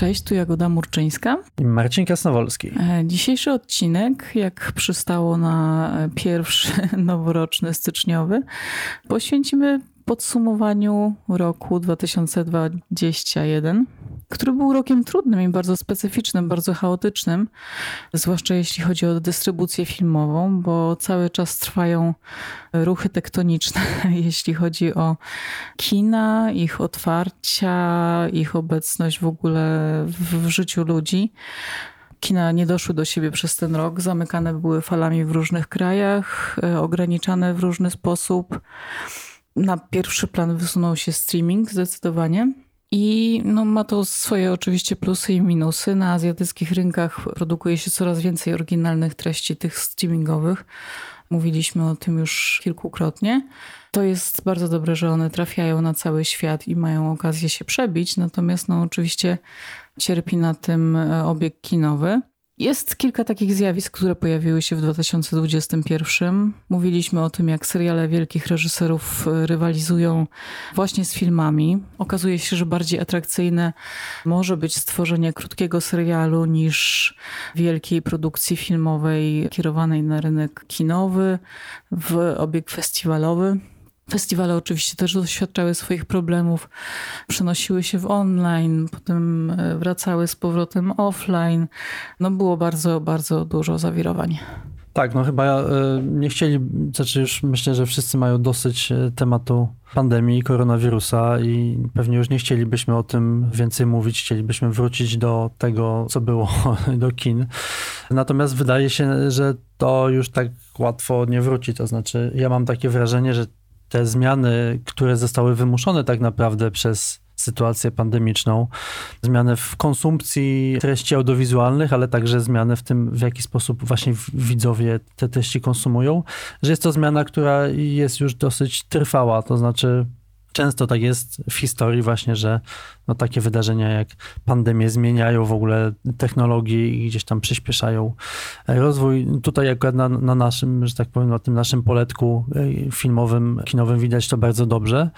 Cześć, tu Jagoda Murczyńska. I Marcin Kasnowolski. E, dzisiejszy odcinek, jak przystało na pierwszy noworoczny styczniowy, poświęcimy podsumowaniu roku 2021, który był rokiem trudnym i bardzo specyficznym, bardzo chaotycznym, zwłaszcza jeśli chodzi o dystrybucję filmową, bo cały czas trwają ruchy tektoniczne, jeśli chodzi o kina, ich otwarcia, ich obecność w ogóle w, w życiu ludzi kina nie doszły do siebie przez ten rok. Zamykane były falami w różnych krajach, e, ograniczane w różny sposób. Na pierwszy plan wysunął się streaming zdecydowanie. I no, ma to swoje oczywiście plusy i minusy. Na azjatyckich rynkach produkuje się coraz więcej oryginalnych treści tych streamingowych. Mówiliśmy o tym już kilkukrotnie. To jest bardzo dobre, że one trafiają na cały świat i mają okazję się przebić. Natomiast no, oczywiście cierpi na tym obieg kinowy. Jest kilka takich zjawisk, które pojawiły się w 2021. Mówiliśmy o tym, jak seriale wielkich reżyserów e, rywalizują właśnie z filmami. Okazuje się, że bardziej atrakcyjne może być stworzenie krótkiego serialu niż wielkiej produkcji filmowej kierowanej na rynek kinowy, w obieg festiwalowy. Festiwale oczywiście też doświadczały swoich problemów, przenosiły się w online, potem e, wracały z powrotem offline. No było bardzo, bardzo dużo zawirowań. Tak, no chyba e, nie chcieli, znaczy już myślę, że wszyscy mają dosyć e, tematu pandemii koronawirusa i pewnie już nie chcielibyśmy o tym więcej mówić, chcielibyśmy wrócić do tego, co było, do kin. Natomiast wydaje się, że to już tak łatwo nie wróci, to znaczy ja mam takie wrażenie, że te zmiany, które zostały wymuszone tak naprawdę przez sytuację pandemiczną, zmiany w konsumpcji treści audiowizualnych, ale także zmiany w tym, w jaki sposób właśnie widzowie te treści konsumują, że jest to zmiana, która jest już dosyć trwała, to znaczy Często tak jest w historii właśnie, że no takie wydarzenia jak pandemie zmieniają w ogóle technologię i gdzieś tam przyspieszają rozwój. Tutaj akurat na, na naszym, że tak powiem, na tym naszym poletku e, filmowym, kinowym widać to bardzo dobrze.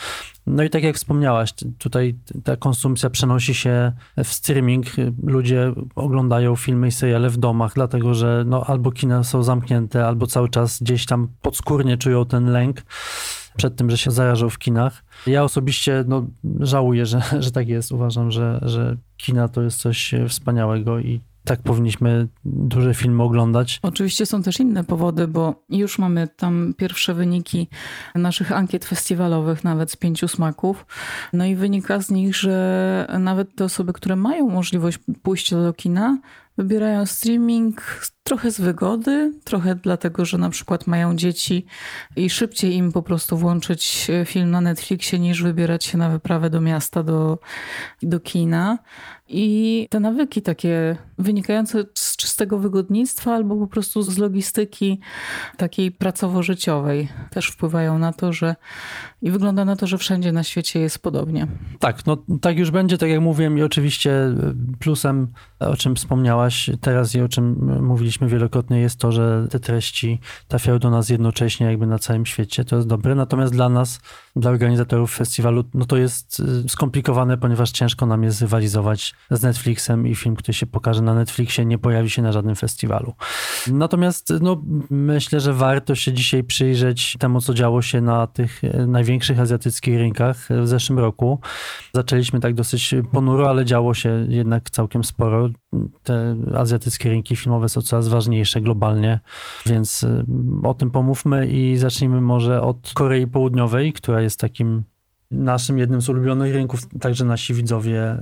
No i tak jak wspomniałaś, tutaj ta konsumpcja przenosi się w streaming. Ludzie oglądają filmy i seriale w domach, dlatego że no, albo kina są zamknięte, albo cały czas gdzieś tam podskórnie czują ten lęk przed tym, że się zarażą w kinach. Ja osobiście no, żałuję, że, że tak jest. Uważam, że, że kina to jest coś wspaniałego i tak powinniśmy duże filmy oglądać. Oczywiście są też inne powody, bo już mamy tam pierwsze wyniki naszych ankiet festiwalowych, nawet z pięciu smaków. No i wynika z nich, że nawet te osoby, które mają możliwość pójścia do kina, wybierają streaming trochę z wygody, trochę dlatego, że na przykład mają dzieci i szybciej im po prostu włączyć film na Netflixie niż wybierać się na wyprawę do miasta, do, do kina. I te nawyki takie wynikające z czystego wygodnictwa albo po prostu z logistyki takiej pracowo-życiowej też wpływają na to, że i wygląda na to, że wszędzie na świecie jest podobnie. Tak, no tak już będzie, tak jak mówiłem i oczywiście plusem, o czym wspomniałaś teraz i o czym mówiliśmy wielokrotnie jest to, że te treści trafiają do nas jednocześnie jakby na całym świecie, to jest dobre, natomiast dla nas, dla organizatorów festiwalu, no to jest skomplikowane, ponieważ ciężko nam jest rywalizować z Netflixem i film, który się pokaże na Netflixie, nie pojawi się na żadnym festiwalu. Natomiast no, myślę, że warto się dzisiaj przyjrzeć temu, co działo się na tych e, największych azjatyckich rynkach w zeszłym roku. Zaczęliśmy tak dosyć ponuro, ale działo się jednak całkiem sporo. Te azjatyckie rynki filmowe są coraz ważniejsze globalnie, więc e, o tym pomówmy i zacznijmy może od Korei Południowej, która jest takim naszym jednym z ulubionych rynków, także nasi widzowie y,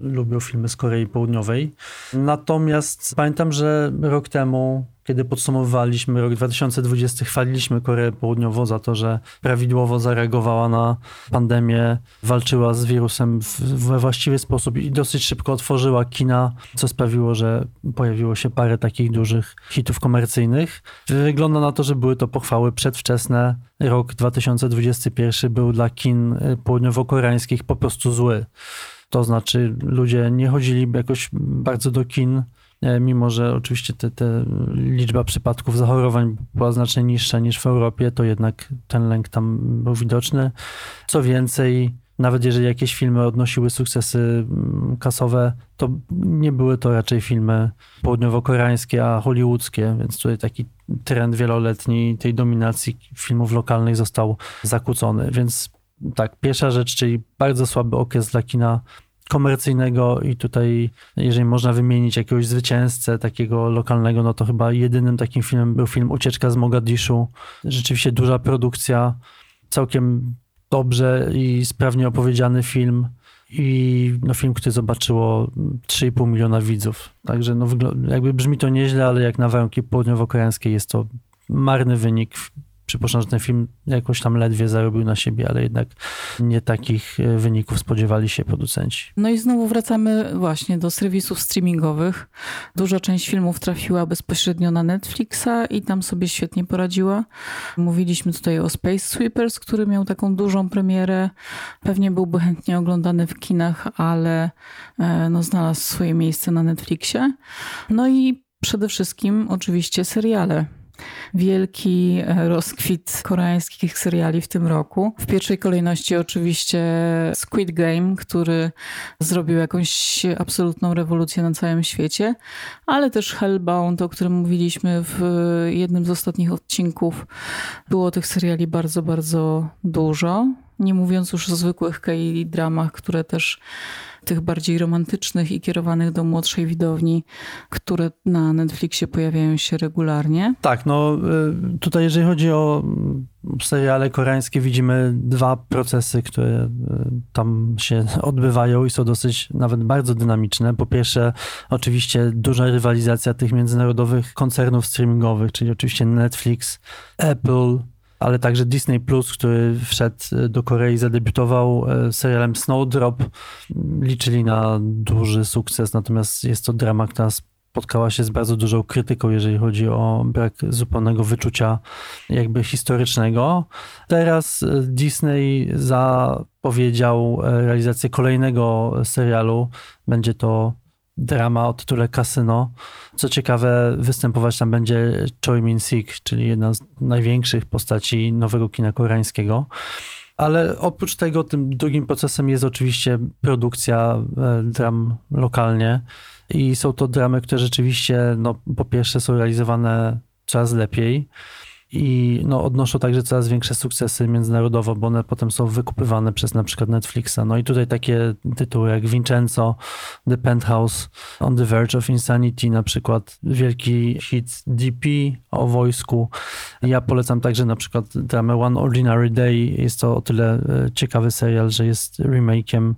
lubią filmy z Korei Południowej. Natomiast pamiętam, że rok temu kiedy podsumowywaliśmy rok 2020, chwaliliśmy Koreę Południową za to, że prawidłowo zareagowała na pandemię, walczyła z wirusem we właściwy sposób i dosyć szybko otworzyła kina, co sprawiło, że pojawiło się parę takich dużych hitów komercyjnych. Wygląda na to, że były to pochwały przedwczesne. Rok 2021 był dla kin południowo-koreańskich po prostu zły. To znaczy, ludzie nie chodzili jakoś bardzo do kin mimo że oczywiście te, te liczba przypadków zachorowań była znacznie niższa niż w Europie, to jednak ten lęk tam był widoczny. Co więcej, nawet jeżeli jakieś filmy odnosiły sukcesy mm, kasowe, to nie były to raczej filmy południowo-koreańskie, a hollywoodzkie, więc tutaj taki trend wieloletni tej dominacji filmów lokalnych został zakłócony. Więc tak, pierwsza rzecz, czyli bardzo słaby okres dla kina komercyjnego i tutaj, jeżeli można wymienić jakiegoś zwycięzcę takiego lokalnego, no to chyba jedynym takim filmem był film Ucieczka z Mogadiszu. Rzeczywiście duża produkcja, całkiem dobrze i sprawnie opowiedziany film i no, film, który zobaczyło 3,5 miliona widzów. Także no, jakby brzmi to nieźle, ale jak na warunki południowo-koreańskie jest to marny wynik Przypuszczam, że ten film jakoś tam ledwie zarobił na siebie, ale jednak nie takich e, wyników spodziewali się producenci. No i znowu wracamy właśnie do serwisów streamingowych. Duża część filmów trafiła bezpośrednio na Netflixa i tam sobie świetnie poradziła. Mówiliśmy tutaj o Space Sweepers, który miał taką dużą premierę. Pewnie byłby chętnie oglądany w kinach, ale e, no, znalazł swoje miejsce na Netflixie. No i przede wszystkim oczywiście seriale wielki e, rozkwit koreańskich seriali w tym roku. W pierwszej kolejności oczywiście Squid Game, który zrobił jakąś absolutną rewolucję na całym świecie, ale też Hellbound, o którym mówiliśmy w jednym z ostatnich odcinków. Było tych seriali bardzo, bardzo dużo. Nie mówiąc już o zwykłych K-dramach, które też tych bardziej romantycznych i kierowanych do młodszej widowni, które na Netflixie pojawiają się regularnie. Tak, no y, tutaj jeżeli chodzi o seriale koreańskie, widzimy dwa procesy, które y, tam się odbywają i są dosyć nawet bardzo dynamiczne. Po pierwsze, oczywiście duża rywalizacja tych międzynarodowych koncernów streamingowych, czyli oczywiście Netflix, Apple, ale także Disney Plus, który wszedł e, do Korei, zadebiutował e, serialem Snowdrop. Liczyli na duży sukces, natomiast jest to drama, która spotkała się z bardzo dużą krytyką, jeżeli chodzi o brak zupełnego wyczucia jakby historycznego. Teraz e, Disney zapowiedział realizację kolejnego serialu. Będzie to drama o tytule Casino. Co ciekawe, występować tam będzie Choi Min-sik, czyli jedna z największych postaci nowego kina koreańskiego. Ale oprócz tego, tym drugim procesem jest oczywiście produkcja e, dram lokalnie. I są to dramy, które rzeczywiście, no, po pierwsze, są realizowane coraz lepiej i no, odnoszą także coraz większe sukcesy międzynarodowo, bo one potem są wykupywane przez na przykład Netflixa. No i tutaj takie tytuły jak Vincenzo, The Penthouse, On the Verge of Insanity, na przykład wielki hit DP o wojsku. Ja polecam także na przykład dramę One Ordinary Day. Jest to o tyle e, ciekawy serial, że jest remake'iem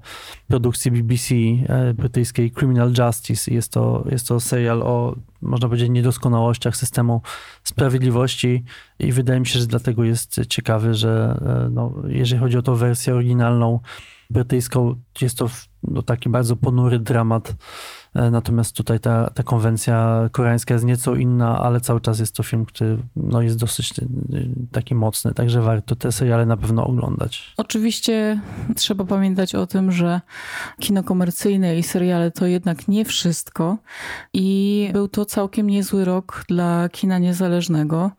produkcji BBC e, brytyjskiej Criminal Justice. Jest to, jest to serial o można powiedzieć, niedoskonałościach systemu sprawiedliwości. I wydaje mi się, że dlatego jest ciekawy, że e, no, jeżeli chodzi o tą wersję oryginalną brytyjską, jest to no, taki bardzo ponury dramat natomiast tutaj ta, ta konwencja koreańska jest nieco inna, ale cały czas jest to film, który no, jest dosyć e, taki mocny, także warto te seriale na pewno oglądać. Oczywiście trzeba pamiętać o tym, że kino komercyjne i seriale to jednak nie wszystko i był to całkiem niezły rok dla kina niezależnego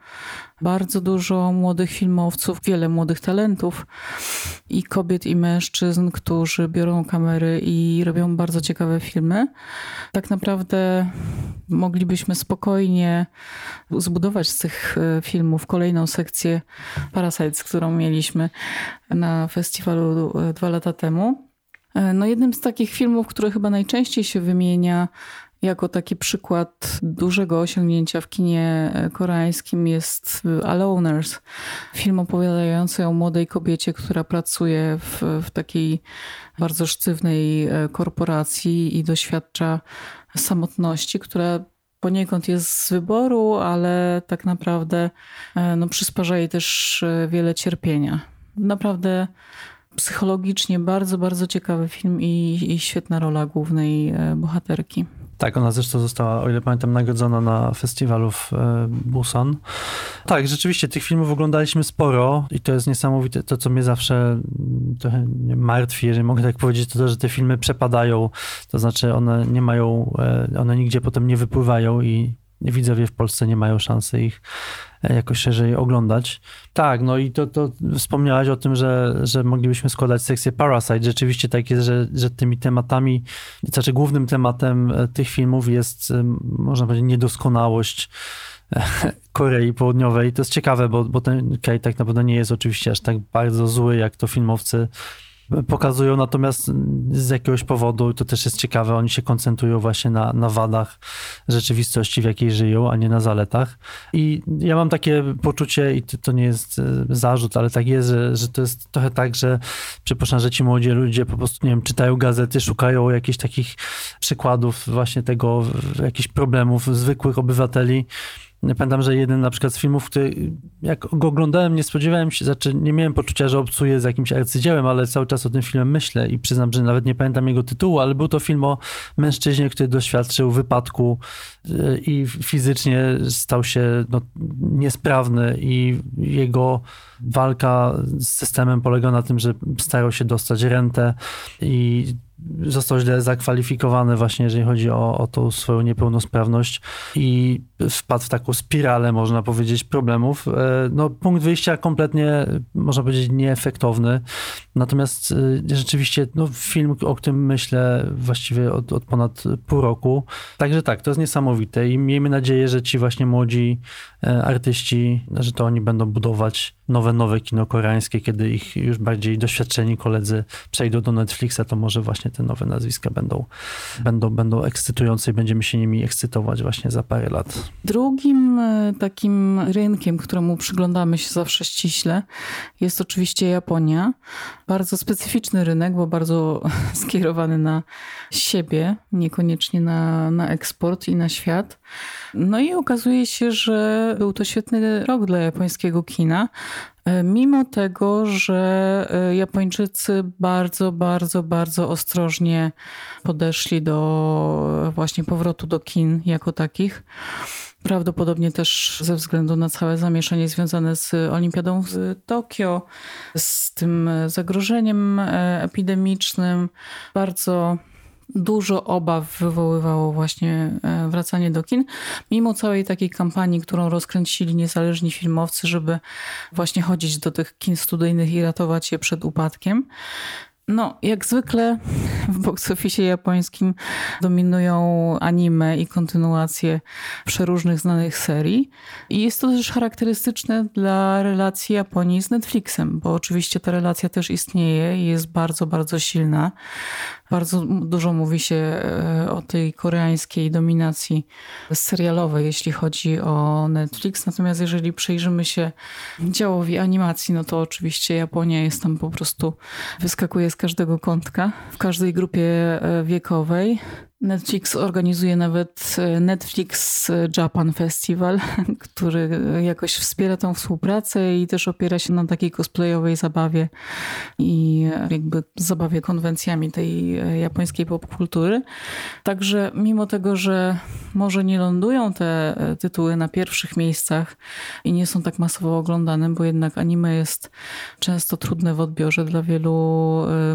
bardzo dużo młodych filmowców, wiele młodych talentów i kobiet i mężczyzn, którzy biorą kamery i robią bardzo ciekawe filmy. Tak naprawdę moglibyśmy spokojnie zbudować z tych e, filmów kolejną sekcję Parasites, którą mieliśmy na festiwalu e, dwa lata temu. E, no jednym z takich filmów, które chyba najczęściej się wymienia jako taki przykład dużego osiągnięcia w kinie koreańskim jest Aloners, film opowiadający o młodej kobiecie, która pracuje w, w takiej bardzo sztywnej e, korporacji i doświadcza samotności, która poniekąd jest z wyboru, ale tak naprawdę e, no, przysparza jej też e, wiele cierpienia. Naprawdę psychologicznie bardzo, bardzo ciekawy film i, i świetna rola głównej bohaterki. Tak, ona zresztą została, o ile pamiętam, nagrodzona na festiwalu w e, Busan. Tak, rzeczywiście tych filmów oglądaliśmy sporo i to jest niesamowite. To, co mnie zawsze mm, trochę martwi, jeżeli mogę tak powiedzieć, to to, że te filmy przepadają. To znaczy one nie mają, e, one nigdzie potem nie wypływają i widzowie w Polsce nie mają szansy ich jakoś szerzej oglądać. Tak, no i to, to wspomniałaś o tym, że, że moglibyśmy składać sekcję Parasite. Rzeczywiście tak jest, że, że tymi tematami, znaczy głównym tematem e, tych filmów jest, można powiedzieć, niedoskonałość Korei Południowej. To jest ciekawe, bo, bo ten kraj tak naprawdę nie jest oczywiście aż tak bardzo zły, jak to filmowcy pokazują, natomiast z jakiegoś powodu, to też jest ciekawe, oni się koncentrują właśnie na, na wadach rzeczywistości, w jakiej żyją, a nie na zaletach. I ja mam takie poczucie, i to nie jest e, zarzut, ale tak jest, że, że to jest trochę tak, że przypuszczam, że ci młodzi ludzie po prostu, nie wiem, czytają gazety, szukają jakichś takich przykładów właśnie tego, jakichś problemów zwykłych obywateli, Pamiętam, że jeden na przykład z filmów, który jak go oglądałem, nie spodziewałem się, znaczy nie miałem poczucia, że obcuję z jakimś arcydziełem, ale cały czas o tym filmie myślę i przyznam, że nawet nie pamiętam jego tytułu, ale był to film o mężczyźnie, który doświadczył wypadku e, i fizycznie stał się no, niesprawny i jego walka z systemem polega na tym, że starał się dostać rentę i został źle zakwalifikowany właśnie, jeżeli chodzi o, o tą swoją niepełnosprawność i wpadł w taką spiralę, można powiedzieć, problemów. E, no, punkt wyjścia kompletnie, można powiedzieć, nieefektowny. Natomiast e, rzeczywiście no, film, o którym myślę właściwie od, od ponad pół roku. Także tak, to jest niesamowite i miejmy nadzieję, że ci właśnie młodzi e, artyści, że to oni będą budować nowe, nowe kino koreańskie, kiedy ich już bardziej doświadczeni koledzy przejdą do Netflixa, to może właśnie te nowe nazwiska będą, będą, będą ekscytujące i będziemy się nimi ekscytować właśnie za parę lat. Drugim e, takim rynkiem, któremu przyglądamy się zawsze ściśle, jest oczywiście Japonia. Bardzo specyficzny rynek, bo bardzo skierowany na siebie, niekoniecznie na, na eksport i na świat. No i okazuje się, że był to świetny rok dla japońskiego kina. E, mimo tego, że e, Japończycy bardzo, bardzo, bardzo ostrożnie podeszli do właśnie powrotu do kin jako takich. Prawdopodobnie też ze względu na całe zamieszanie związane z Olimpiadą w Tokio, z tym zagrożeniem e, epidemicznym. Bardzo dużo obaw wywoływało właśnie e, wracanie do kin, mimo całej takiej kampanii, którą rozkręcili niezależni filmowcy, żeby właśnie chodzić do tych kin studyjnych i ratować je przed upadkiem. No, jak zwykle w box office japońskim dominują anime i kontynuacje przeróżnych znanych serii. I jest to też charakterystyczne dla relacji Japonii z Netflixem, bo oczywiście ta relacja też istnieje i jest bardzo, bardzo silna. Bardzo dużo mówi się e, o tej koreańskiej dominacji serialowej, jeśli chodzi o Netflix. Natomiast jeżeli przyjrzymy się działowi animacji, no to oczywiście Japonia jest tam po prostu, wyskakuje z każdego kątka, w każdej grupie e, wiekowej. Netflix organizuje nawet e, Netflix Japan Festival, który jakoś wspiera tą współpracę i też opiera się na takiej cosplayowej zabawie i jakby zabawie konwencjami tej e, japońskiej popkultury. Także mimo tego, że może nie lądują te e, tytuły na pierwszych miejscach i nie są tak masowo oglądane, bo jednak anime jest często trudne w odbiorze dla wielu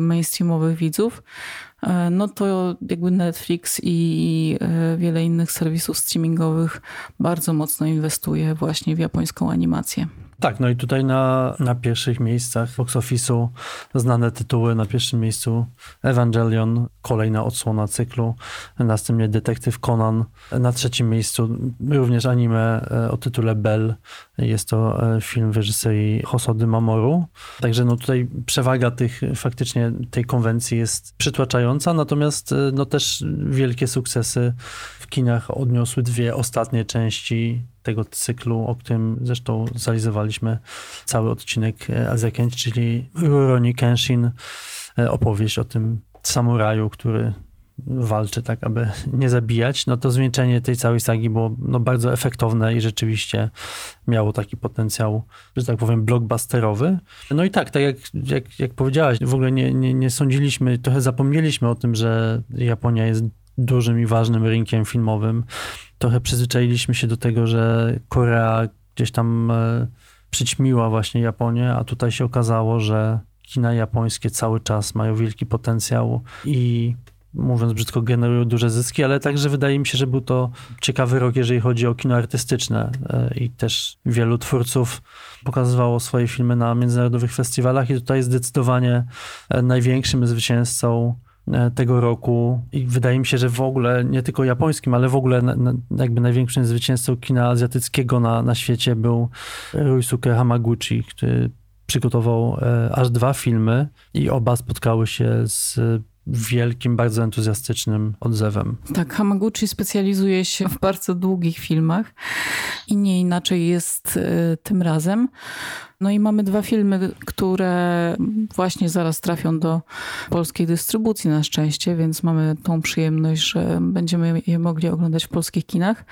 mainstreamowych widzów, E, no to jakby Netflix i e, wiele innych serwisów streamingowych bardzo mocno inwestuje właśnie w japońską animację. Tak, no i tutaj na, na pierwszych miejscach box office'u znane tytuły. Na pierwszym miejscu Evangelion, kolejna odsłona cyklu. Następnie Detektyw Conan. Na trzecim miejscu również anime e, o tytule Bell. Jest to e, film w reżyserii Hosody Mamoru. Także no tutaj przewaga tych, faktycznie tej konwencji jest przytłaczająca, natomiast e, no też wielkie sukcesy w kinach odniosły dwie ostatnie części tego cyklu, o którym zresztą zrealizowaliśmy cały odcinek e, Azekent, czyli Rurouni Kenshin, e, opowieść o tym samuraju, który walczy tak, aby nie zabijać, no to zwieńczenie tej całej sagi było no, bardzo efektowne i rzeczywiście miało taki potencjał, że tak powiem, blockbusterowy. No i tak, tak jak, jak, jak powiedziałaś, w ogóle nie, nie, nie sądziliśmy, trochę zapomnieliśmy o tym, że Japonia jest dużym i ważnym rynkiem filmowym. Trochę przyzwyczailiśmy się do tego, że Korea gdzieś tam e, przyćmiła właśnie Japonię, a tutaj się okazało, że kina japońskie cały czas mają wielki potencjał i mówiąc brzydko, generują duże zyski, ale także wydaje mi się, że był to ciekawy rok, jeżeli chodzi o kino artystyczne e, i też wielu twórców pokazywało swoje filmy na międzynarodowych festiwalach i tutaj zdecydowanie e, największym zwycięzcą tego roku i wydaje mi się, że w ogóle, nie tylko japońskim, ale w ogóle jakby największym zwycięzcą kina azjatyckiego na, na świecie był Ruisuke Hamaguchi, który przygotował aż dwa filmy i oba spotkały się z wielkim, bardzo entuzjastycznym odzewem. Tak, Hamaguchi specjalizuje się w bardzo długich filmach i nie inaczej jest tym razem. No i mamy dwa filmy, które właśnie zaraz trafią do polskiej dystrybucji na szczęście, więc mamy tą przyjemność, że będziemy je mogli oglądać w polskich kinach.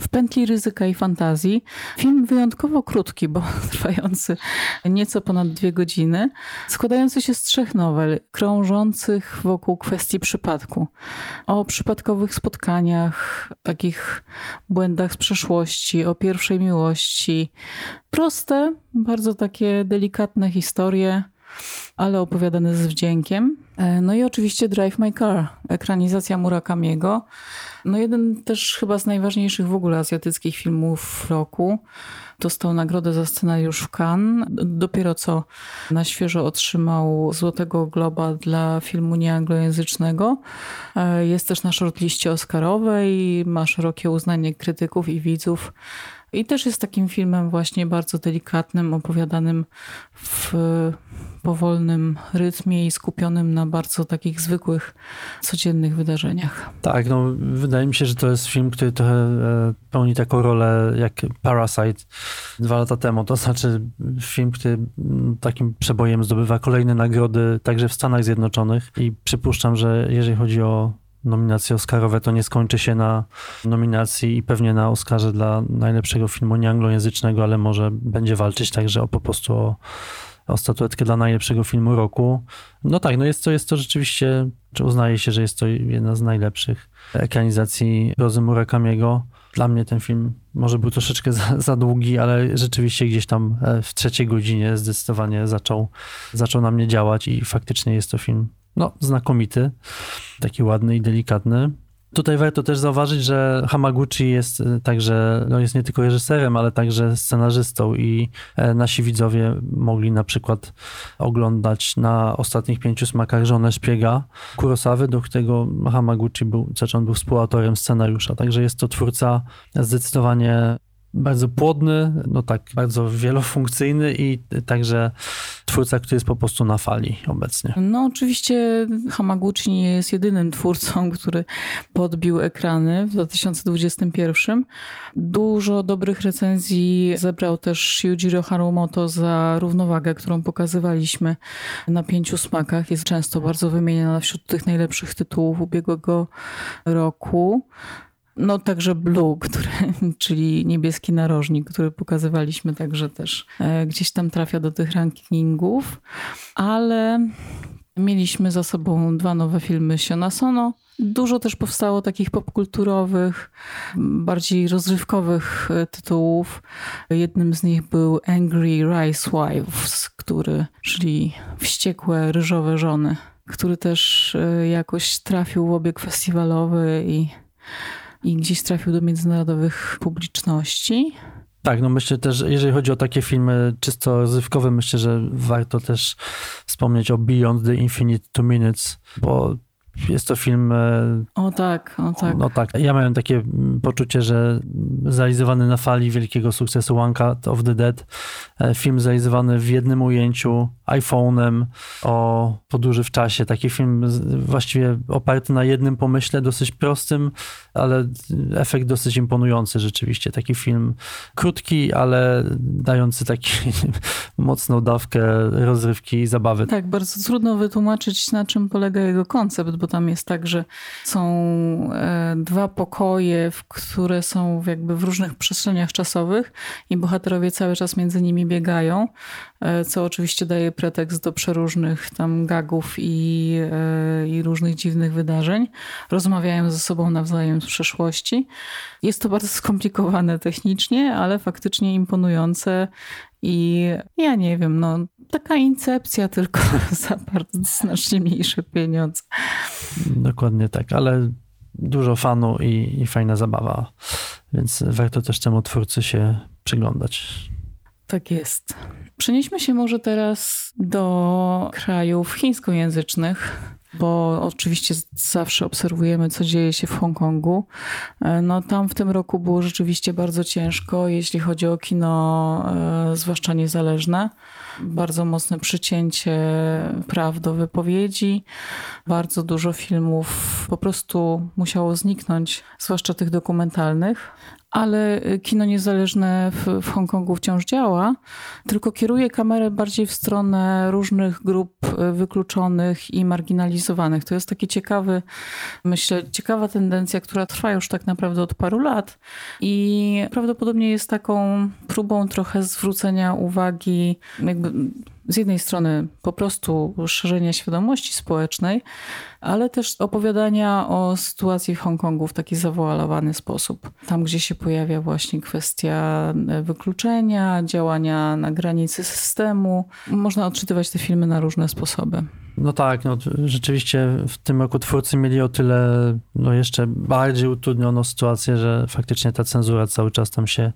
W pętli ryzyka i fantazji. Film wyjątkowo krótki, bo trwający nieco ponad dwie godziny, składający się z trzech nowel, krążących wokół kwestii przypadku. O przypadkowych spotkaniach, takich błędach z przeszłości, o pierwszej miłości, proste, bardzo takie delikatne historie, ale opowiadane z wdziękiem. E, no i oczywiście Drive My Car, ekranizacja Murakamiego. No jeden też chyba z najważniejszych w ogóle azjatyckich filmów roku. Dostał nagrodę za scenariusz w Cannes. Dopiero co na świeżo otrzymał Złotego Globa dla filmu nieanglojęzycznego. E, jest też na shortliście oscarowej, ma szerokie uznanie krytyków i widzów. I też jest takim filmem właśnie bardzo delikatnym, opowiadanym w powolnym rytmie i skupionym na bardzo takich zwykłych, codziennych wydarzeniach. Tak, no wydaje mi się, że to jest film, który trochę e, pełni taką rolę jak Parasite dwa lata temu. To znaczy film, który takim przebojem zdobywa kolejne nagrody także w Stanach Zjednoczonych i przypuszczam, że jeżeli chodzi o nominacje Oscarowe, to nie skończy się na nominacji i pewnie na Oscarze dla najlepszego filmu nieanglojęzycznego, ale może będzie walczyć także o po prostu o, o statuetkę dla najlepszego filmu roku. No tak, no jest to, jest to rzeczywiście, czy uznaje się, że jest to jedna z najlepszych ekranizacji Rozy Murakamiego. Dla mnie ten film może był troszeczkę za, za, długi, ale rzeczywiście gdzieś tam e, w trzeciej godzinie zdecydowanie zaczął, zaczął na mnie działać i faktycznie jest to film no, znakomity, taki ładny i delikatny. Tutaj warto też zauważyć, że Hamaguchi jest e, także, no jest nie tylko reżyserem, ale także scenarzystą i e, nasi widzowie mogli na przykład oglądać na ostatnich pięciu smakach żonę szpiega Kurosawy, do którego Hamaguchi był, zresztą był współautorem scenariusza. Także jest to twórca zdecydowanie bardzo płodny, no tak, bardzo wielofunkcyjny i także twórca, który jest po prostu na fali obecnie. No oczywiście Hamaguchi nie jest jedynym twórcą, który podbił ekrany w 2021. Dużo dobrych recenzji zebrał też Yujiro Harumoto za równowagę, którą pokazywaliśmy na pięciu smakach. Jest często bardzo wymieniana wśród tych najlepszych tytułów ubiegłego roku. No także Blue, który, czyli niebieski narożnik, który pokazywaliśmy także też e, gdzieś tam trafia do tych rankingów, ale mieliśmy za sobą dwa nowe filmy Siona Sono. Dużo też powstało takich popkulturowych, bardziej rozrywkowych e, tytułów. Jednym z nich był Angry Rice Wives, który, czyli wściekłe ryżowe żony, który też e, jakoś trafił w obieg festiwalowy i i gdzieś trafił do międzynarodowych publiczności. Tak, no myślę też, jeżeli chodzi o takie filmy czysto rozrywkowe, myślę, że warto też wspomnieć o Beyond the Infinite Two Minutes, bo jest to film. E, o tak, o tak. No tak. Ja miałem takie poczucie, że zrealizowany na fali wielkiego sukcesu One Cut of the Dead, e, film zrealizowany w jednym ujęciu iPhone'em o podróży w czasie. Taki film właściwie oparty na jednym pomyśle, dosyć prostym, ale efekt dosyć imponujący rzeczywiście. Taki film krótki, ale dający taki mocną dawkę rozrywki i zabawy. Tak, bardzo trudno wytłumaczyć, na czym polega jego koncept, bo tam jest tak, że są e, dwa pokoje, które są jakby w różnych przestrzeniach czasowych i bohaterowie cały czas między nimi biegają, e, co oczywiście daje pretekst do przeróżnych tam gagów i, e, i różnych dziwnych wydarzeń. Rozmawiają ze sobą nawzajem z przeszłości. Jest to bardzo skomplikowane technicznie, ale faktycznie imponujące I ja nie wiem, no taka incepcja tylko za bardzo znacznie mniejsze pieniądze. Dokładnie tak, ale dużo fanu i, i fajna zabawa, więc warto też temu twórcy się przyglądać. Tak jest. Przenieśmy się może teraz do krajów chińskojęzycznych bo oczywiście zawsze obserwujemy, co dzieje się w Hongkongu. E, no tam w tym roku było rzeczywiście bardzo ciężko, jeśli chodzi o kino, e, zwłaszcza niezależne. Bardzo mocne przycięcie praw do wypowiedzi. Bardzo dużo filmów po prostu musiało zniknąć, zwłaszcza tych dokumentalnych ale kino niezależne w, w Hongkongu wciąż działa, tylko kieruje kamerę bardziej w stronę różnych grup wykluczonych i marginalizowanych. To jest taki ciekawy, myślę, ciekawa tendencja, która trwa już tak naprawdę od paru lat i prawdopodobnie jest taką próbą trochę zwrócenia uwagi, jakby z jednej strony po prostu szerzenia świadomości społecznej, ale też opowiadania o sytuacji w Hongkongu w taki zawoalowany sposób. Tam, gdzie się pojawia właśnie kwestia wykluczenia, działania na granicy systemu, można odczytywać te filmy na różne sposoby. No tak, no, rzeczywiście w tym roku twórcy mieli o tyle no, jeszcze bardziej utrudnioną sytuację, że faktycznie ta cenzura cały czas tam się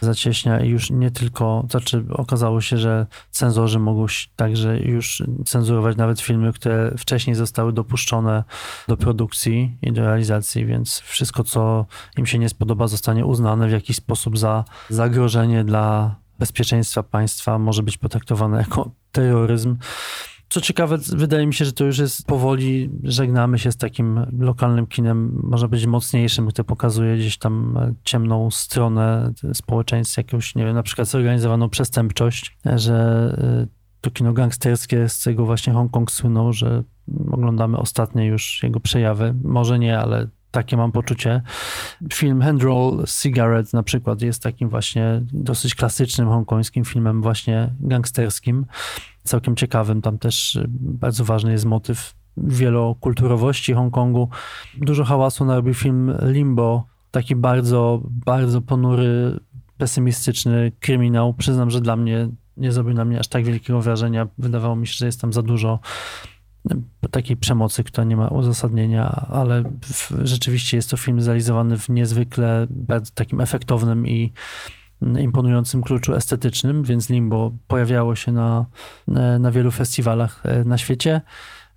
zacieśnia i już nie tylko, znaczy okazało się, że cenzorzy mogą także już cenzurować nawet filmy, które wcześniej zostały dopuszczone do produkcji i do realizacji, więc wszystko, co im się nie spodoba, zostanie uznane w jakiś sposób za zagrożenie dla bezpieczeństwa państwa, może być potraktowane jako terroryzm. Co ciekawe, wydaje mi się, że to już jest powoli, żegnamy się z takim lokalnym kinem, można być mocniejszym, które pokazuje gdzieś tam ciemną stronę społeczeństwa, jakąś, nie wiem, na przykład zorganizowaną przestępczość, że y, to kino gangsterskie, z tego właśnie Hongkong słynął, że oglądamy ostatnie już jego przejawy. Może nie, ale takie mam poczucie. Film Hand Roll Cigarette na przykład jest takim właśnie dosyć klasycznym hongkońskim filmem właśnie gangsterskim całkiem ciekawym. Tam też y, bardzo ważny jest motyw wielokulturowości Hongkongu. Dużo hałasu narobił film Limbo, taki bardzo, bardzo ponury, pesymistyczny kryminał. Przyznam, że dla mnie nie zrobił na mnie aż tak wielkiego wrażenia. Wydawało mi się, że jest tam za dużo takiej przemocy, która nie ma uzasadnienia, ale w, rzeczywiście jest to film zrealizowany w niezwykle takim efektownym i imponującym kluczu estetycznym, więc Limbo pojawiało się na, na wielu festiwalach e, na świecie.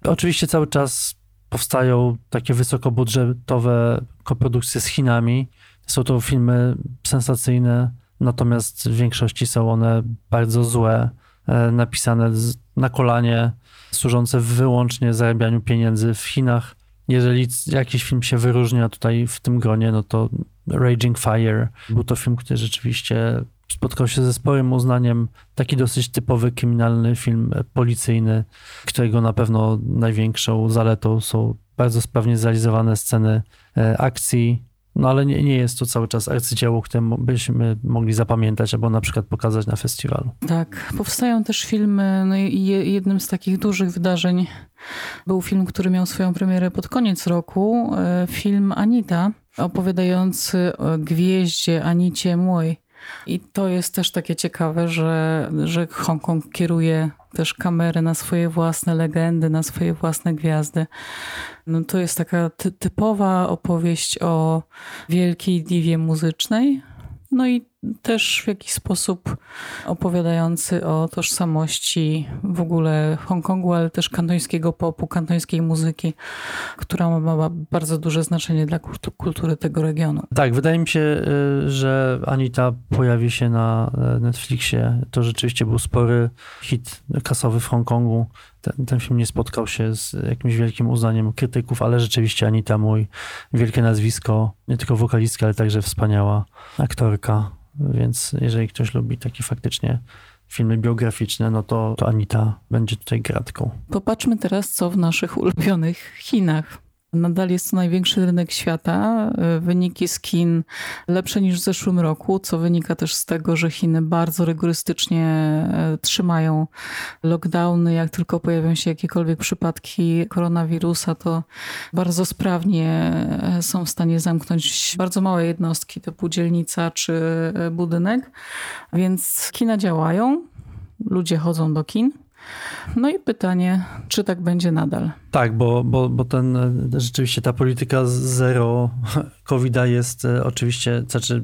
Oczywiście cały czas powstają takie wysokobudżetowe koprodukcje z Chinami. Są to filmy sensacyjne, natomiast w większości są one bardzo złe, e, napisane na kolanie, służące wyłącznie zarabianiu pieniędzy w Chinach. Jeżeli jakiś film się wyróżnia tutaj w tym gronie, no to Raging Fire. Był to film, który rzeczywiście spotkał się ze sporym uznaniem. Taki dosyć typowy kryminalny film policyjny, którego na pewno największą zaletą są bardzo sprawnie zrealizowane sceny e, akcji, no ale nie, nie jest to cały czas arcydzieło, które byśmy mogli zapamiętać albo na przykład pokazać na festiwalu. Tak, powstają też filmy, no i jednym z takich dużych wydarzeń był film, który miał swoją premierę pod koniec roku, e, film Anita, opowiadający o gwieździe Anicie Mój. I to jest też takie ciekawe, że, że Hongkong kieruje też kamerę na swoje własne legendy, na swoje własne gwiazdy. No to jest taka ty typowa opowieść o wielkiej diwie muzycznej. No i też w jakiś sposób opowiadający o tożsamości w ogóle Hongkongu, ale też kantońskiego popu, kantońskiej muzyki, która ma bardzo duże znaczenie dla kultury tego regionu. Tak, wydaje mi się, y, że Anita pojawi się na y, Netflixie. To rzeczywiście był spory hit kasowy w Hongkongu. Ten, ten, film nie spotkał się z jakimś wielkim uznaniem krytyków, ale rzeczywiście Anita mój wielkie nazwisko, nie tylko wokalistka, ale także wspaniała aktorka. Więc jeżeli ktoś lubi takie faktycznie filmy biograficzne, no to, to Anita będzie tutaj gratką. Popatrzmy teraz, co w naszych ulubionych Chinach. Nadal jest to największy rynek świata. Wyniki z Chin lepsze niż w zeszłym roku, co wynika też z tego, że Chiny bardzo rygorystycznie e, trzymają lockdowny. Jak tylko pojawią się jakiekolwiek przypadki koronawirusa, to bardzo sprawnie e, są w stanie zamknąć bardzo małe jednostki typu dzielnica czy e, budynek. Więc kina działają, ludzie chodzą do kin. No i pytanie, czy tak będzie nadal? Tak, bo, bo, bo ten, rzeczywiście ta polityka zero covid jest e, oczywiście, znaczy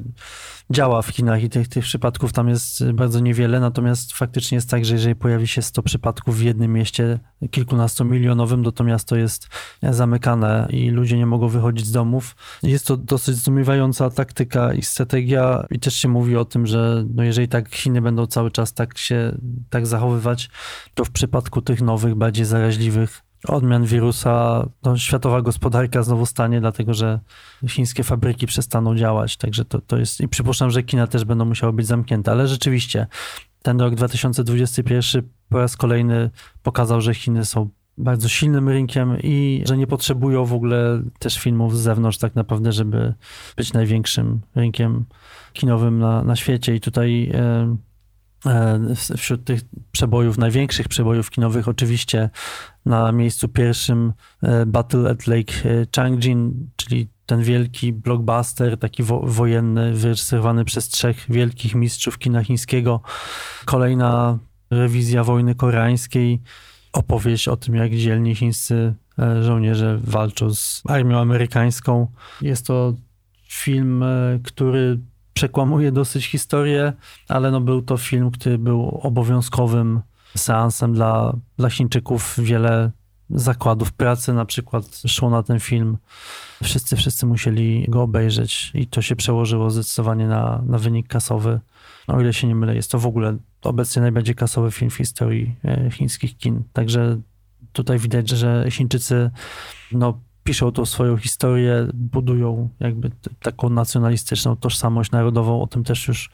działa w Chinach i tych, tych przypadków tam jest bardzo niewiele, natomiast faktycznie jest tak, że jeżeli pojawi się 100 przypadków w jednym mieście kilkunastomilionowym, to to miasto jest zamykane i ludzie nie mogą wychodzić z domów. Jest to dosyć zdumiewająca taktyka i strategia i też się mówi o tym, że no jeżeli tak Chiny będą cały czas tak się tak zachowywać, to w przypadku tych nowych, bardziej zaraźliwych odmian wirusa, no, światowa gospodarka znowu stanie, dlatego że chińskie fabryki przestaną działać. Także to, to jest. I przypuszczam, że kina też będą musiały być zamknięte, ale rzeczywiście ten rok 2021 po raz kolejny pokazał, że Chiny są bardzo silnym rynkiem i że nie potrzebują w ogóle też filmów z zewnątrz tak naprawdę, żeby być największym rynkiem kinowym na, na świecie. I tutaj. Yy, wśród tych przebojów, największych przebojów kinowych, oczywiście na miejscu pierwszym e, Battle at Lake e, Changjin, czyli ten wielki blockbuster, taki wo wojenny, wyreżyserowany przez trzech wielkich mistrzów kina chińskiego. Kolejna rewizja wojny koreańskiej, opowieść o tym, jak dzielni chińscy żołnierze walczą z armią amerykańską. Jest to film, który przekłamuje dosyć historię, ale no był to film, który był obowiązkowym seansem dla, dla Chińczyków. Wiele zakładów pracy na przykład szło na ten film. Wszyscy, wszyscy musieli go obejrzeć i to się przełożyło zdecydowanie na, na wynik kasowy. No, o ile się nie mylę, jest to w ogóle obecnie najbardziej kasowy film w historii e, chińskich kin. Także tutaj widać, że Chińczycy no, piszą tą swoją historię, budują jakby taką nacjonalistyczną tożsamość narodową. O tym też już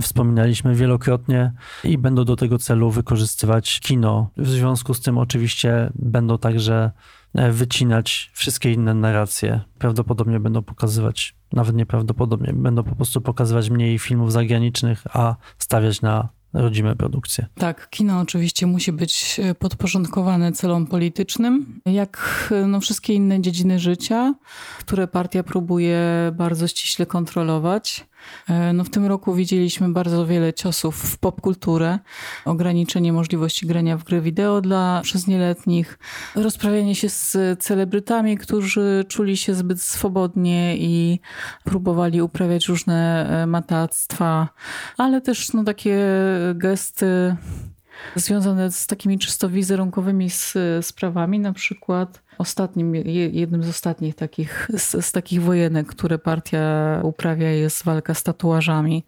wspominaliśmy wielokrotnie i będą do tego celu wykorzystywać kino. W związku z tym oczywiście będą także e, wycinać wszystkie inne narracje. Prawdopodobnie będą pokazywać, nawet nieprawdopodobnie, będą po prostu pokazywać mniej filmów zagranicznych, a stawiać na rodzime produkcje. Tak, kino oczywiście musi być e, podporządkowane celom politycznym, jak e, no, wszystkie inne dziedziny życia, które partia próbuje bardzo ściśle kontrolować. E, no w tym roku widzieliśmy bardzo wiele ciosów w popkulturę, ograniczenie możliwości grania w gry wideo dla przez nieletnich, rozprawianie się z celebrytami, którzy czuli się zbyt swobodnie i próbowali uprawiać różne e, matactwa, ale też no takie gesty związane z takimi czysto wizerunkowymi sprawami, na przykład Ostatnim, jednym z ostatnich takich, z, z, takich wojenek, które partia uprawia, jest walka z tatuażami,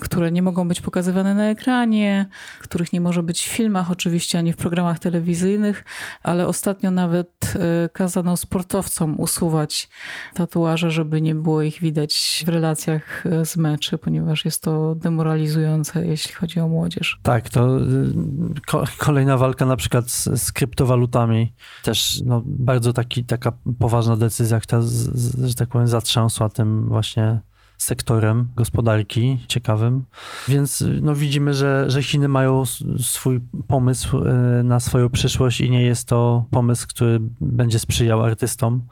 które nie mogą być pokazywane na ekranie, których nie może być w filmach, oczywiście, ani w programach telewizyjnych, ale ostatnio nawet e, kazano sportowcom usuwać tatuaże, żeby nie było ich widać w relacjach e, z meczy, ponieważ jest to demoralizujące, jeśli chodzi o młodzież. Tak, to y, kolejna walka na przykład z, z kryptowalutami też no, bardzo taki, taka poważna decyzja, która, że tak powiem, zatrząsła tym właśnie sektorem gospodarki ciekawym. Więc no, widzimy, że, że Chiny mają swój pomysł e, na swoją przyszłość i nie jest to pomysł, który będzie sprzyjał artystom.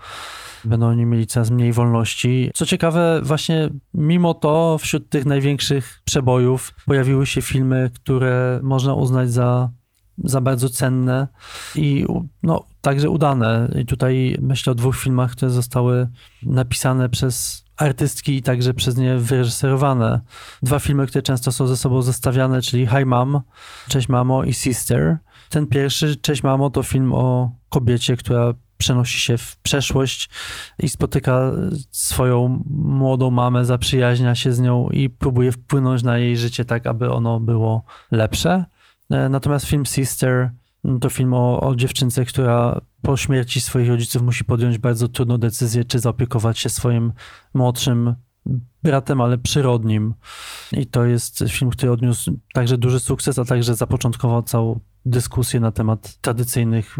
Będą oni mieli coraz mniej wolności. Co ciekawe, właśnie mimo to wśród tych największych przebojów pojawiły się filmy, które można uznać za za bardzo cenne i no, także udane. I tutaj myślę o dwóch filmach, które zostały napisane przez artystki i także przez nie wyreżyserowane. Dwa filmy, które często są ze sobą zestawiane, czyli Hi Mom, Cześć Mamo i Sister. Ten pierwszy, Cześć Mamo, to film o kobiecie, która przenosi się w przeszłość i spotyka swoją młodą mamę, zaprzyjaźnia się z nią i próbuje wpłynąć na jej życie tak, aby ono było lepsze. E, natomiast film Sister no to film o, o dziewczynce, która po śmierci swoich rodziców musi podjąć bardzo trudną decyzję, czy zaopiekować się swoim młodszym bratem, ale przyrodnim. I to jest film, który odniósł także duży sukces, a także zapoczątkował całą dyskusję na temat tradycyjnych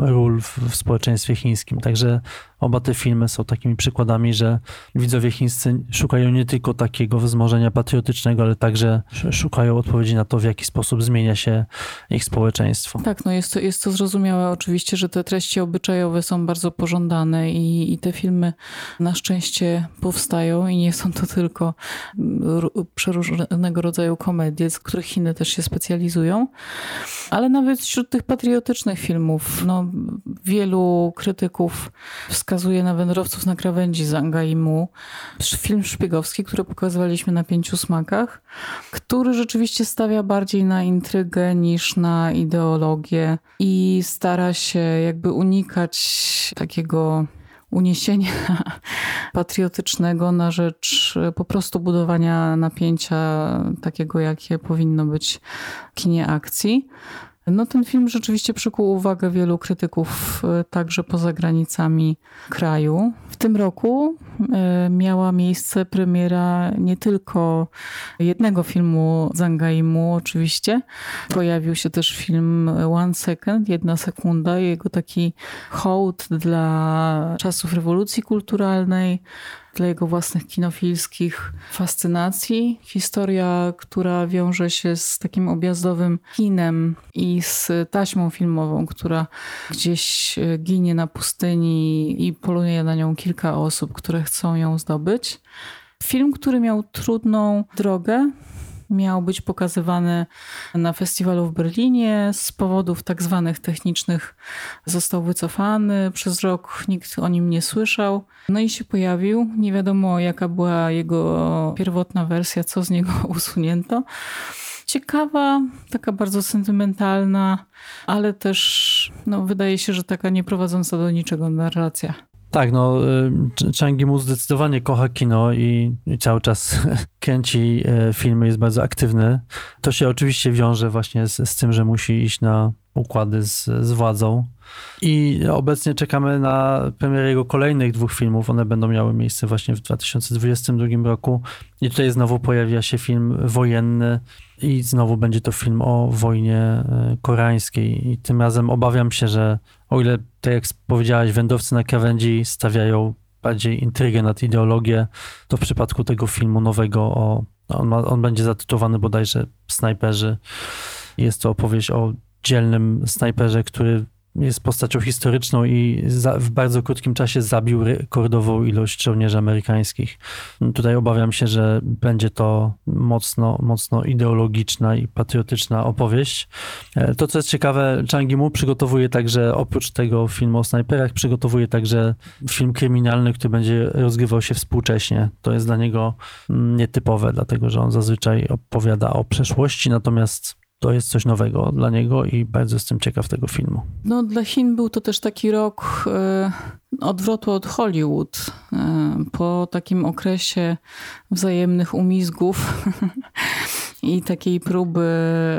ról w, w, społeczeństwie chińskim. Także oba te filmy są takimi przykładami, że widzowie chińscy szukają nie tylko takiego wzmożenia patriotycznego, ale także szukają odpowiedzi na to, w jaki sposób zmienia się ich społeczeństwo. Tak, no jest to, jest to zrozumiałe oczywiście, że te treści obyczajowe są bardzo pożądane i, i te filmy na szczęście powstają i nie są to tylko przeróżnego rodzaju komedie, z których Chiny też się specjalizują, ale nawet wśród tych patriotycznych filmów, no, wielu krytyków wskazuje na wędrowców na krawędzi Zanga i Mu. Film szpiegowski, który pokazywaliśmy na pięciu smakach, który rzeczywiście stawia bardziej na intrygę niż na ideologię i stara się jakby unikać takiego uniesienia patriotycznego na rzecz po prostu budowania napięcia takiego, jakie powinno w kinie akcji. No ten film rzeczywiście przykuł uwagę wielu krytyków e, także poza granicami kraju. W tym roku e, miała miejsce premiera nie tylko jednego filmu Zangaimu oczywiście. Pojawił się też film One Second, jedna sekunda, jego taki hołd dla czasów rewolucji kulturalnej, dla jego własnych kinofilskich fascynacji. Historia, która wiąże się z takim objazdowym kinem i z taśmą filmową, która gdzieś e, ginie na pustyni i poluje na nią kilka osób, które chcą ją zdobyć. Film, który miał trudną drogę, miał być pokazywany na festiwalu w Berlinie. Z powodów tak zwanych technicznych został wycofany. Przez rok nikt o nim nie słyszał. No i się pojawił. Nie wiadomo, jaka była jego pierwotna wersja, co z niego usunięto. Ciekawa, taka bardzo sentymentalna, ale też no, wydaje się, że taka nie prowadząca do niczego narracja. Tak, no y, Changi Mu zdecydowanie kocha kino i, i, cały czas kręci y, filmy, jest bardzo aktywny. To się oczywiście wiąże właśnie z, z tym, że musi iść na układy z, z władzą. I obecnie czekamy na premierę jego kolejnych dwóch filmów. One będą miały miejsce właśnie w 2022 roku. I tutaj znowu pojawia się film wojenny i znowu będzie to film o wojnie e, koreańskiej. I tym razem obawiam się, że o ile, tak jak powiedziałaś, wędrowcy na krawędzi stawiają bardziej intrygę nad ideologię, to w przypadku tego filmu nowego o, on, ma, on będzie zatytułowany bodajże Snajperzy. Jest to opowieść o dzielnym snajperze, który jest postacią historyczną i za, w bardzo krótkim czasie zabił rekordową ilość żołnierzy amerykańskich. Tutaj obawiam się, że będzie to mocno, mocno ideologiczna i patriotyczna opowieść. E, to, co jest ciekawe, Changi Mu przygotowuje także, oprócz tego filmu o snajperach, przygotowuje także film kryminalny, który będzie rozgrywał się współcześnie. To jest dla niego mm, nietypowe, dlatego że on zazwyczaj opowiada o przeszłości, natomiast to jest coś nowego dla niego i bardzo jestem ciekaw tego filmu. No, dla Chin był to też taki rok e, odwrotu od Hollywood. E, po takim okresie wzajemnych umizgów i takiej próby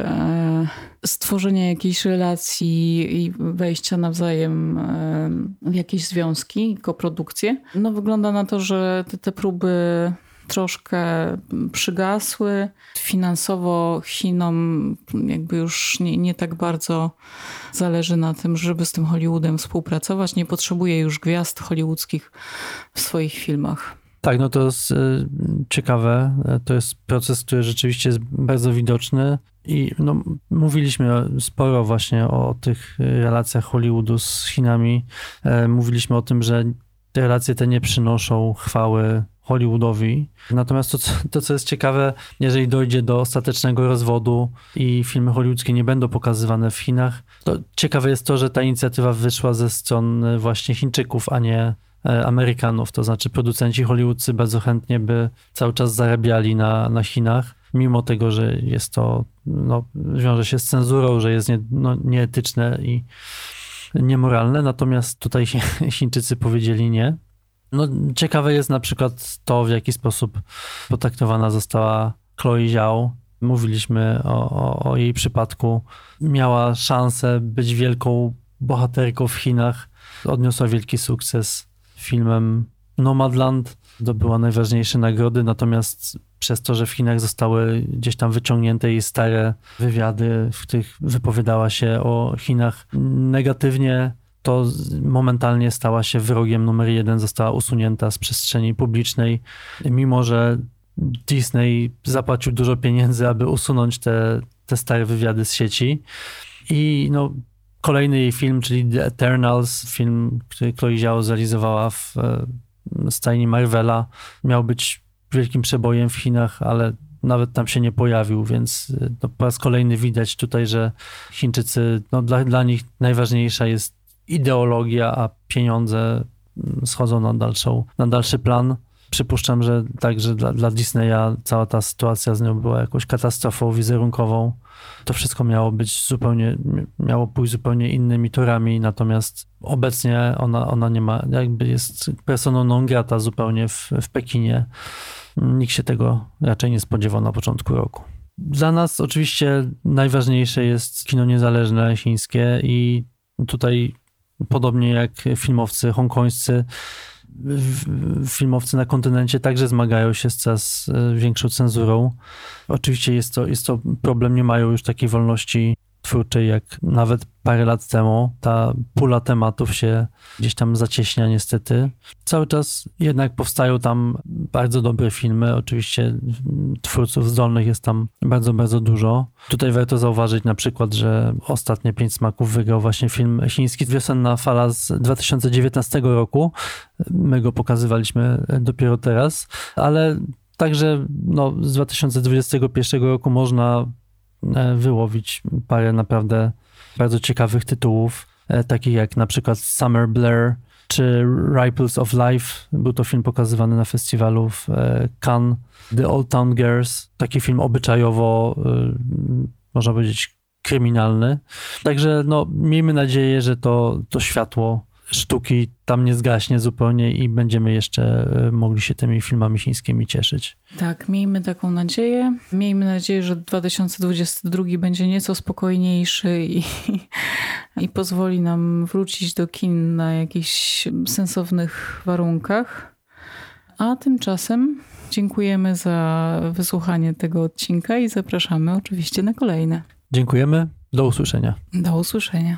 e, stworzenia jakiejś relacji i wejścia nawzajem w jakieś związki, koprodukcje. No, wygląda na to, że te, te próby troszkę przygasły. Finansowo Chinom jakby już nie, nie tak bardzo zależy na tym, żeby z tym Hollywoodem współpracować. Nie potrzebuje już gwiazd hollywoodzkich w swoich filmach. Tak, no to jest y, ciekawe. To jest proces, który rzeczywiście jest bardzo widoczny i no, mówiliśmy sporo właśnie o tych relacjach Hollywoodu z Chinami. E, mówiliśmy o tym, że te relacje te nie przynoszą chwały Hollywoodowi. Natomiast to, to, co jest ciekawe, jeżeli dojdzie do ostatecznego rozwodu i filmy hollywoodzkie nie będą pokazywane w Chinach, to ciekawe jest to, że ta inicjatywa wyszła ze strony właśnie Chińczyków, a nie e, Amerykanów. To znaczy producenci hollywoodzcy bardzo chętnie by cały czas zarabiali na, na Chinach, mimo tego, że jest to, no, wiąże się z cenzurą, że jest nie, no, nieetyczne i niemoralne. Natomiast tutaj Chińczycy powiedzieli nie. No, ciekawe jest na przykład to, w jaki sposób potraktowana została Chloe Zhao. Mówiliśmy o, o, o jej przypadku. Miała szansę być wielką bohaterką w Chinach. Odniosła wielki sukces filmem Nomadland zdobyła najważniejsze nagrody, natomiast przez to, że w Chinach zostały gdzieś tam wyciągnięte jej stare wywiady, w których wypowiadała się o Chinach negatywnie, to momentalnie stała się wrogiem numer jeden, została usunięta z przestrzeni publicznej, mimo że Disney zapłacił dużo pieniędzy, aby usunąć te, te stare wywiady z sieci. I no, kolejny jej film, czyli The Eternals, film, który Chloe Zhao zrealizowała w e, stajni Marvela, miał być wielkim przebojem w Chinach, ale nawet tam się nie pojawił, więc e, no, po raz kolejny widać tutaj, że Chińczycy, no, dla, dla nich najważniejsza jest ideologia, a pieniądze mm, schodzą na, dalszą, na dalszy plan. Przypuszczam, że także dla, dla Disneya cała ta sytuacja z nią była jakąś katastrofą wizerunkową. To wszystko miało być zupełnie, miało pójść zupełnie innymi torami, natomiast obecnie ona, ona nie ma, jakby jest personą non grata zupełnie w, w Pekinie. Nikt się tego raczej nie spodziewał na początku roku. Dla nas oczywiście najważniejsze jest kino niezależne chińskie i tutaj podobnie jak filmowcy hongkońscy, filmowcy na kontynencie także zmagają się z coraz e, większą cenzurą. Oczywiście jest to, jest to problem, nie mają już takiej wolności twórczej, jak nawet parę lat temu. Ta pula tematów się gdzieś tam zacieśnia niestety. Cały czas jednak powstają tam bardzo dobre filmy. Oczywiście twórców zdolnych jest tam bardzo, bardzo dużo. Tutaj warto zauważyć na przykład, że ostatnie Pięć Smaków wygrał właśnie film chiński Wiosenna Fala z 2019 roku. My go pokazywaliśmy dopiero teraz, ale Także no, z 2021 roku można wyłowić parę naprawdę bardzo ciekawych tytułów, e, takich jak na przykład Summer Blair czy Ripples of Life. Był to film pokazywany na festiwalu w e, Cannes. The Old Town Girls, taki film obyczajowo, można powiedzieć, kryminalny. Także no, miejmy nadzieję, że to, to światło sztuki tam nie zgaśnie zupełnie i będziemy jeszcze e, mogli się tymi filmami chińskimi cieszyć. Tak, miejmy taką nadzieję. Miejmy nadzieję, że 2022 będzie nieco spokojniejszy i, i pozwoli nam wrócić do kin na jakichś sensownych warunkach. A tymczasem dziękujemy za wysłuchanie tego odcinka i zapraszamy oczywiście na kolejne. Dziękujemy. Do usłyszenia. Do usłyszenia.